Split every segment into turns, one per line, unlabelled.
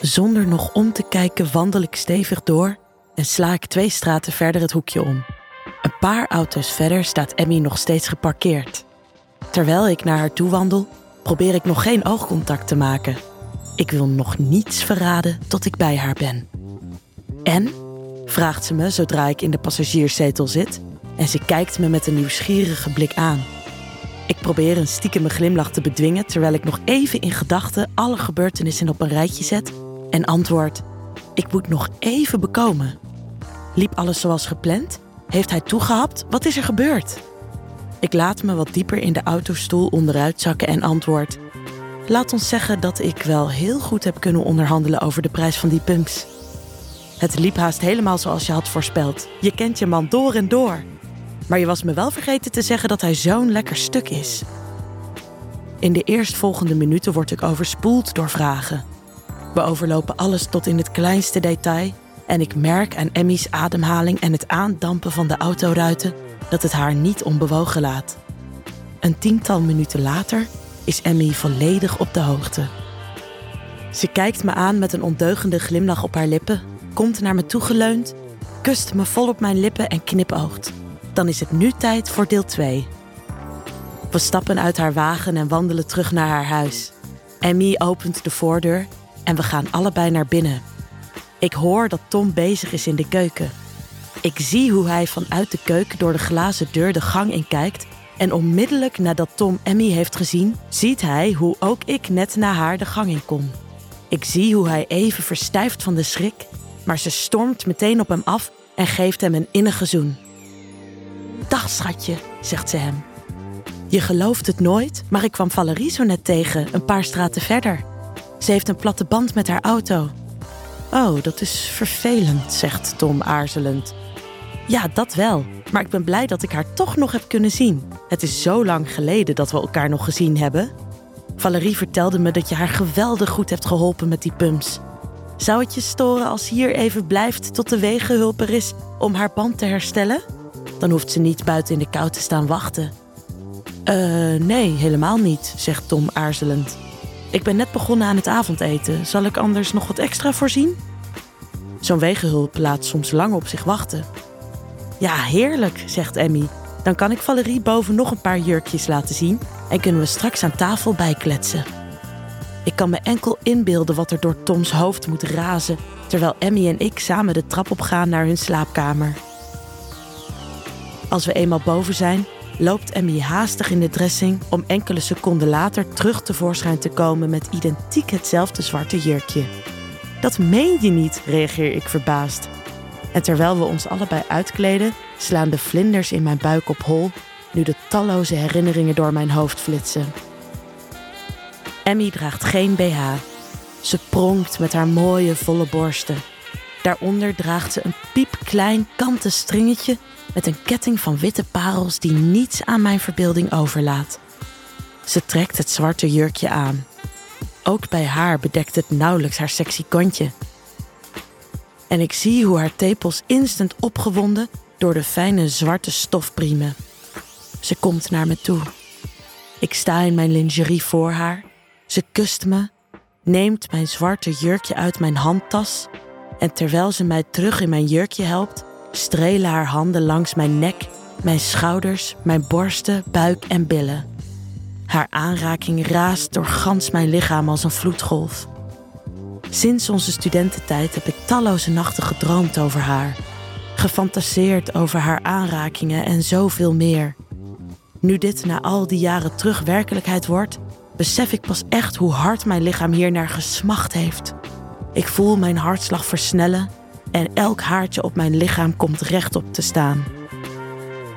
Zonder nog om te kijken wandel ik stevig door en sla ik twee straten verder het hoekje om. Een paar auto's verder staat Emmy nog steeds geparkeerd. Terwijl ik naar haar toe wandel, probeer ik nog geen oogcontact te maken. Ik wil nog niets verraden tot ik bij haar ben. En? vraagt ze me zodra ik in de passagierszetel zit en ze kijkt me met een nieuwsgierige blik aan. Ik probeer een stiekeme glimlach te bedwingen terwijl ik nog even in gedachten alle gebeurtenissen op een rijtje zet en antwoord: Ik moet nog even bekomen. Liep alles zoals gepland? Heeft hij toegehapt? Wat is er gebeurd? Ik laat me wat dieper in de autostoel onderuit zakken en antwoord: Laat ons zeggen dat ik wel heel goed heb kunnen onderhandelen over de prijs van die punks. Het liep haast helemaal zoals je had voorspeld. Je kent je man door en door. Maar je was me wel vergeten te zeggen dat hij zo'n lekker stuk is. In de eerstvolgende minuten word ik overspoeld door vragen. We overlopen alles tot in het kleinste detail en ik merk aan Emmy's ademhaling en het aandampen van de autoruiten dat het haar niet onbewogen laat. Een tiental minuten later is Emmy volledig op de hoogte. Ze kijkt me aan met een ondeugende glimlach op haar lippen, komt naar me toegeleund, kust me vol op mijn lippen en knipoogt. Dan is het nu tijd voor deel 2. We stappen uit haar wagen en wandelen terug naar haar huis. Emmy opent de voordeur en we gaan allebei naar binnen. Ik hoor dat Tom bezig is in de keuken. Ik zie hoe hij vanuit de keuken door de glazen deur de gang in kijkt. En onmiddellijk nadat Tom Emmy heeft gezien, ziet hij hoe ook ik net na haar de gang in kom. Ik zie hoe hij even verstijft van de schrik, maar ze stormt meteen op hem af en geeft hem een innige zoen. Dag schatje, zegt ze hem. Je gelooft het nooit, maar ik kwam Valerie zo net tegen, een paar straten verder. Ze heeft een platte band met haar auto. Oh, dat is vervelend, zegt Tom aarzelend. Ja, dat wel. Maar ik ben blij dat ik haar toch nog heb kunnen zien. Het is zo lang geleden dat we elkaar nog gezien hebben. Valerie vertelde me dat je haar geweldig goed hebt geholpen met die pumps. Zou het je storen als hier even blijft tot de wegenhulp er is om haar band te herstellen? Dan hoeft ze niet buiten in de kou te staan wachten. Eh, nee, helemaal niet, zegt Tom aarzelend. Ik ben net begonnen aan het avondeten. Zal ik anders nog wat extra voorzien? Zo'n wegenhulp laat soms lang op zich wachten. Ja, heerlijk, zegt Emmy. Dan kan ik Valerie boven nog een paar jurkjes laten zien en kunnen we straks aan tafel bijkletsen. Ik kan me enkel inbeelden wat er door Toms hoofd moet razen terwijl Emmy en ik samen de trap op gaan naar hun slaapkamer. Als we eenmaal boven zijn, loopt Emmy haastig in de dressing om enkele seconden later terug tevoorschijn te komen met identiek hetzelfde zwarte jurkje. Dat meen je niet, reageer ik verbaasd. En terwijl we ons allebei uitkleden, slaan de vlinders in mijn buik op hol, nu de talloze herinneringen door mijn hoofd flitsen. Emmy draagt geen BH. Ze pronkt met haar mooie volle borsten. Daaronder draagt ze een piepklein kanten stringetje met een ketting van witte parels die niets aan mijn verbeelding overlaat. Ze trekt het zwarte jurkje aan. Ook bij haar bedekt het nauwelijks haar sexy kontje. En ik zie hoe haar tepels instant opgewonden door de fijne zwarte stof priemen. Ze komt naar me toe. Ik sta in mijn lingerie voor haar. Ze kust me, neemt mijn zwarte jurkje uit mijn handtas en terwijl ze mij terug in mijn jurkje helpt, strelen haar handen langs mijn nek, mijn schouders, mijn borsten, buik en billen. Haar aanraking raast door gans mijn lichaam als een vloedgolf. Sinds onze studententijd heb ik talloze nachten gedroomd over haar, gefantaseerd over haar aanrakingen en zoveel meer. Nu dit na al die jaren terug werkelijkheid wordt, besef ik pas echt hoe hard mijn lichaam hier naar gesmacht heeft. Ik voel mijn hartslag versnellen en elk haartje op mijn lichaam komt rechtop te staan.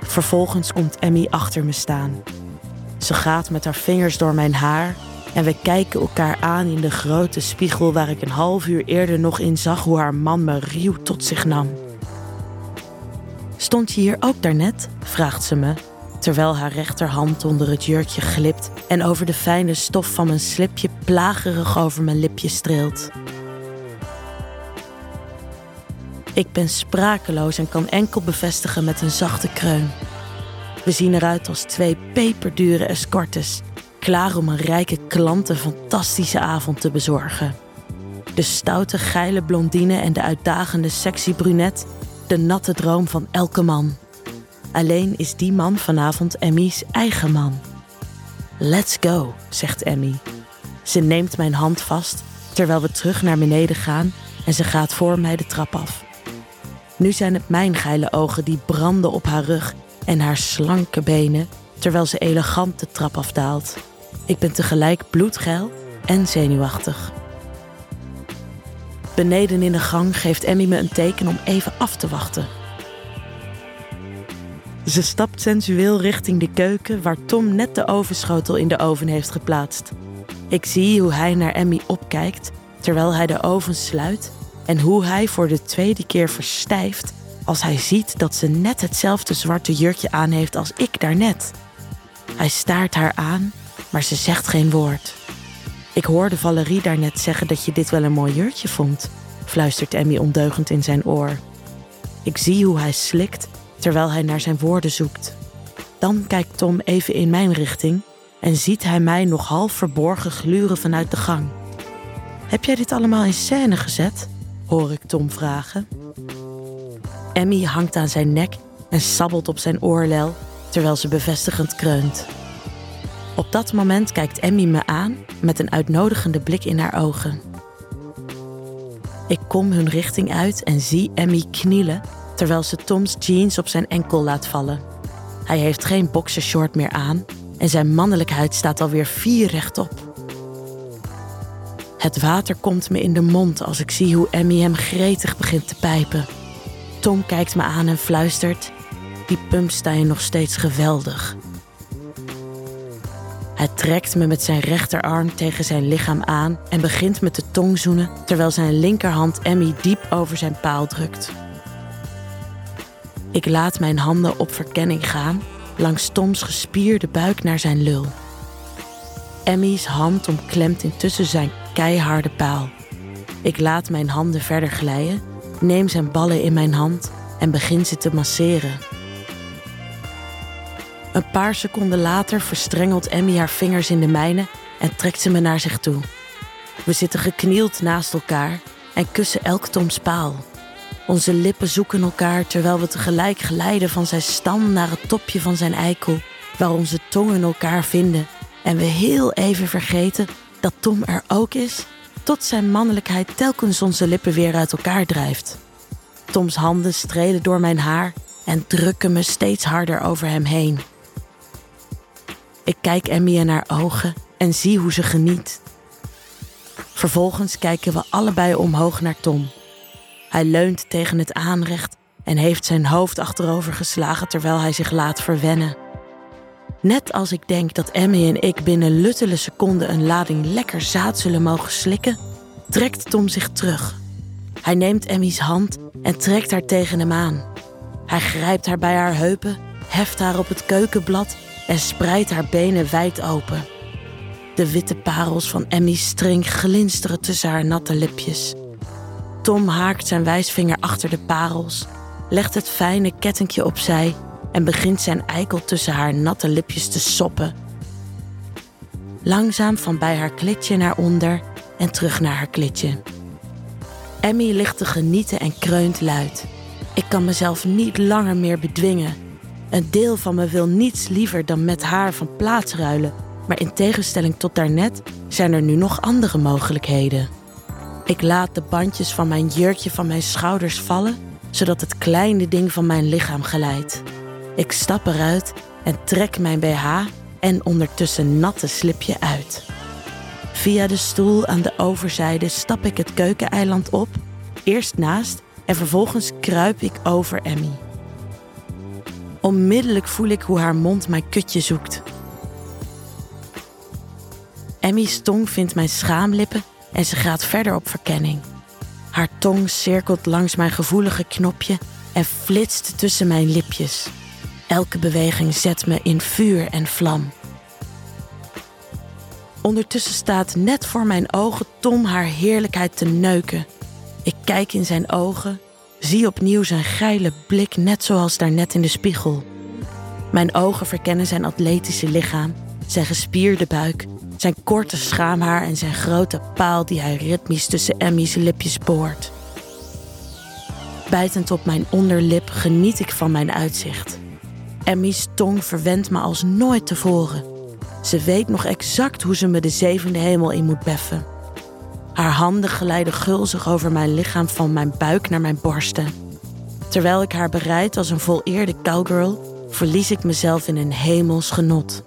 Vervolgens komt Emmy achter me staan. Ze gaat met haar vingers door mijn haar en we kijken elkaar aan in de grote spiegel waar ik een half uur eerder nog in zag hoe haar man me ruw tot zich nam. Stond je hier ook daarnet? vraagt ze me, terwijl haar rechterhand onder het jurkje glipt en over de fijne stof van mijn slipje plagerig over mijn lipje streelt. Ik ben sprakeloos en kan enkel bevestigen met een zachte kreun. We zien eruit als twee peperdure escortes, klaar om een rijke klant een fantastische avond te bezorgen. De stoute, geile blondine en de uitdagende, sexy brunet. De natte droom van elke man. Alleen is die man vanavond Emmy's eigen man. Let's go, zegt Emmy. Ze neemt mijn hand vast terwijl we terug naar beneden gaan en ze gaat voor mij de trap af. Nu zijn het mijn geile ogen die branden op haar rug en haar slanke benen terwijl ze elegant de trap afdaalt. Ik ben tegelijk bloedgeil en zenuwachtig. Beneden in de gang geeft Emmy me een teken om even af te wachten. Ze stapt sensueel richting de keuken waar Tom net de ovenschotel in de oven heeft geplaatst. Ik zie hoe hij naar Emmy opkijkt terwijl hij de oven sluit en hoe hij voor de tweede keer verstijft als hij ziet dat ze net hetzelfde zwarte jurkje aan heeft als ik daarnet. Hij staart haar aan, maar ze zegt geen woord. Ik hoorde Valerie daarnet zeggen dat je dit wel een mooi jurkje vond, fluistert Emmy ondeugend in zijn oor. Ik zie hoe hij slikt terwijl hij naar zijn woorden zoekt. Dan kijkt Tom even in mijn richting en ziet hij mij nog half verborgen gluren vanuit de gang. Heb jij dit allemaal in scène gezet? Hoor ik Tom vragen. Emmy hangt aan zijn nek en sabbelt op zijn oorlel terwijl ze bevestigend kreunt. Op dat moment kijkt Emmy me aan met een uitnodigende blik in haar ogen. Ik kom hun richting uit en zie Emmy knielen terwijl ze Toms jeans op zijn enkel laat vallen. Hij heeft geen boxershort meer aan en zijn mannelijkheid staat alweer vier rechtop. Het water komt me in de mond als ik zie hoe Emmy hem gretig begint te pijpen. Tom kijkt me aan en fluistert: Die pump sta je nog steeds geweldig. Hij trekt me met zijn rechterarm tegen zijn lichaam aan en begint met de tong zoenen terwijl zijn linkerhand Emmy diep over zijn paal drukt. Ik laat mijn handen op verkenning gaan langs Toms gespierde buik naar zijn lul. Emmy's hand omklemt intussen zijn keiharde paal. Ik laat mijn handen verder glijden, neem zijn ballen in mijn hand en begin ze te masseren. Een paar seconden later verstrengelt Emmy haar vingers in de mijne en trekt ze me naar zich toe. We zitten geknield naast elkaar en kussen elk Toms paal. Onze lippen zoeken elkaar terwijl we tegelijk glijden van zijn stam naar het topje van zijn eikel, waar onze tongen elkaar vinden en we heel even vergeten dat Tom er ook is, tot zijn mannelijkheid telkens onze lippen weer uit elkaar drijft. Toms handen strelen door mijn haar en drukken me steeds harder over hem heen. Ik kijk Emmy in haar ogen en zie hoe ze geniet. Vervolgens kijken we allebei omhoog naar Tom. Hij leunt tegen het aanrecht en heeft zijn hoofd achterover geslagen terwijl hij zich laat verwennen. Net als ik denk dat Emmy en ik binnen luttele seconden een lading lekker zaad zullen mogen slikken, trekt Tom zich terug. Hij neemt Emmy's hand en trekt haar tegen hem aan. Hij grijpt haar bij haar heupen, heft haar op het keukenblad en spreidt haar benen wijd open. De witte parels van Emmy's string glinsteren tussen haar natte lipjes. Tom haakt zijn wijsvinger achter de parels, legt het fijne kettingje opzij en begint zijn eikel tussen haar natte lipjes te soppen. Langzaam van bij haar klitje naar onder en terug naar haar klitje. Emmy ligt te genieten en kreunt luid. Ik kan mezelf niet langer meer bedwingen. Een deel van me wil niets liever dan met haar van plaats ruilen, maar in tegenstelling tot daarnet zijn er nu nog andere mogelijkheden. Ik laat de bandjes van mijn jurkje van mijn schouders vallen, zodat het kleine ding van mijn lichaam glijdt. Ik stap eruit en trek mijn BH en ondertussen natte slipje uit. Via de stoel aan de overzijde stap ik het keukeneiland op, eerst naast en vervolgens kruip ik over Emmy. Onmiddellijk voel ik hoe haar mond mijn kutje zoekt. Emmy's tong vindt mijn schaamlippen en ze gaat verder op verkenning. Haar tong cirkelt langs mijn gevoelige knopje en flitst tussen mijn lipjes. Elke beweging zet me in vuur en vlam. Ondertussen staat net voor mijn ogen Tom haar heerlijkheid te neuken. Ik kijk in zijn ogen, zie opnieuw zijn geile blik net zoals daarnet in de spiegel. Mijn ogen verkennen zijn atletische lichaam, zijn gespierde buik, Zijn korte schaamhaar en zijn grote paal die hij ritmisch tussen Emmy's lipjes boort. Bijtend op mijn onderlip geniet ik van mijn uitzicht. Emmy's tong verwendt me als nooit tevoren. Ze weet nog exact hoe ze me de zevende hemel in moet beffen. Haar handen glijden gulzig over mijn lichaam van mijn buik naar mijn borsten. Terwijl ik haar bereid als een voleerde cowgirl, verlies ik mezelf in een hemels genot.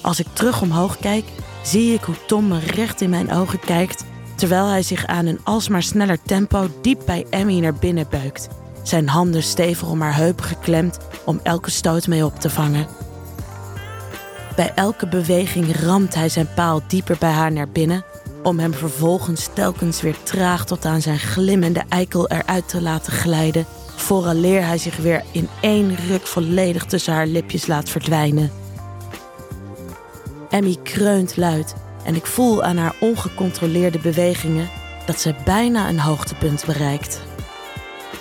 Als ik terug omhoog kijk, zie ik hoe Tom me recht in mijn ogen kijkt, terwijl hij zich aan een alsmaar sneller tempo diep bij Emmy naar binnen buikt, zijn handen stevig om haar heupen geklemd om elke stoot mee op te vangen. Bij elke beweging ramt hij zijn paal dieper bij haar naar binnen, om hem vervolgens telkens weer traag tot aan zijn glimmende eikel eruit te laten glijden, vooraleer hij zich weer in één ruk volledig tussen haar lipjes laat verdwijnen. Emmy kreunt luid en ik voel aan haar ongecontroleerde bewegingen dat ze bijna een hoogtepunt bereikt.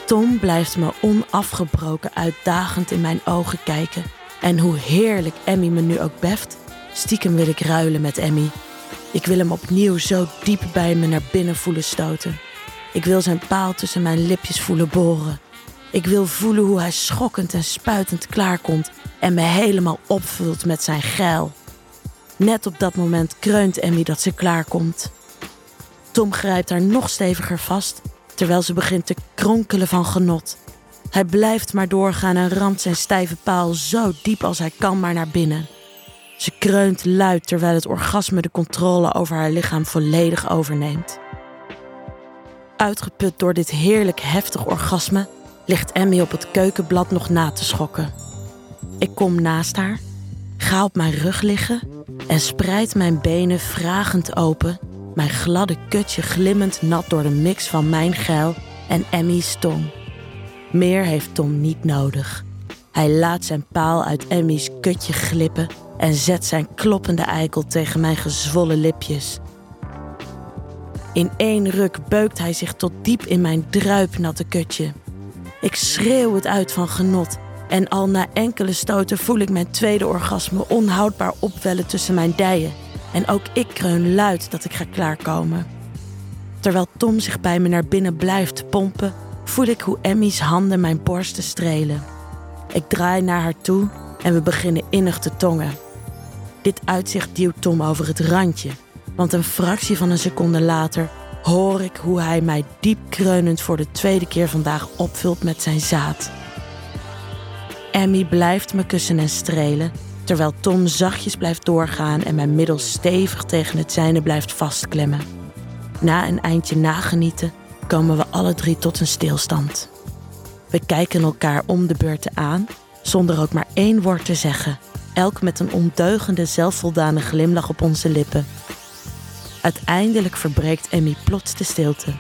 Tom blijft me onafgebroken uitdagend in mijn ogen kijken. En hoe heerlijk Emmy me nu ook beft, stiekem wil ik ruilen met Emmy. Ik wil hem opnieuw zo diep bij me naar binnen voelen stoten. Ik wil zijn paal tussen mijn lipjes voelen boren. Ik wil voelen hoe hij schokkend en spuitend klaarkomt en me helemaal opvult met zijn geil. Net op dat moment kreunt Emmy dat ze klaarkomt. Tom grijpt haar nog steviger vast, terwijl ze begint te kronkelen van genot. Hij blijft maar doorgaan en ramt zijn stijve paal zo diep als hij kan maar naar binnen. Ze kreunt luid terwijl het orgasme de controle over haar lichaam volledig overneemt. Uitgeput door dit heerlijk heftig orgasme ligt Emmy op het keukenblad nog na te schokken. Ik kom naast haar, ga op mijn rug liggen en spreid mijn benen vragend open, mijn gladde kutje glimmend nat door de mix van mijn geil en Emmy's tong. Meer heeft Tom niet nodig. Hij laat zijn paal uit Emmy's kutje glippen en zet zijn kloppende eikel tegen mijn gezwollen lipjes. In één ruk beukt hij zich tot diep in mijn druipnatte kutje. Ik schreeuw het uit van genot en al na enkele stoten voel ik mijn tweede orgasme onhoudbaar opwellen tussen mijn dijen. En ook ik kreun luid dat ik ga klaarkomen. Terwijl Tom zich bij me naar binnen blijft pompen, voel ik hoe Emmy's handen mijn borsten strelen. Ik draai naar haar toe en we beginnen innig te tongen. Dit uitzicht duwt Tom over het randje, want een fractie van een seconde later hoor ik hoe hij mij diep kreunend voor de tweede keer vandaag opvult met zijn zaad. Emmy blijft me kussen en strelen, terwijl Tom zachtjes blijft doorgaan en mijn middel stevig tegen het zijne blijft vastklemmen. Na een eindje nagenieten komen we alle drie tot een stilstand. We kijken elkaar om de beurten aan, zonder ook maar één woord te zeggen, elk met een ondeugende, zelfvoldane glimlach op onze lippen. Uiteindelijk verbreekt Emmy plots de stilte.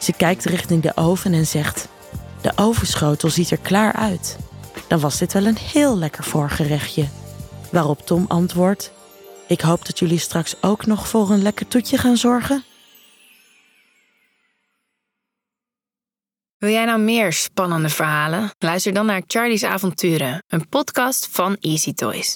Ze kijkt richting de oven en zegt: De ovenschotel ziet er klaar uit. Dan was dit wel een heel lekker voorgerechtje. Waarop Tom antwoordt: Ik hoop dat jullie straks ook nog voor een lekker toetje gaan zorgen.
Wil jij nou meer spannende verhalen? Luister dan naar Charlie's Avonturen, een podcast van Easy Toys.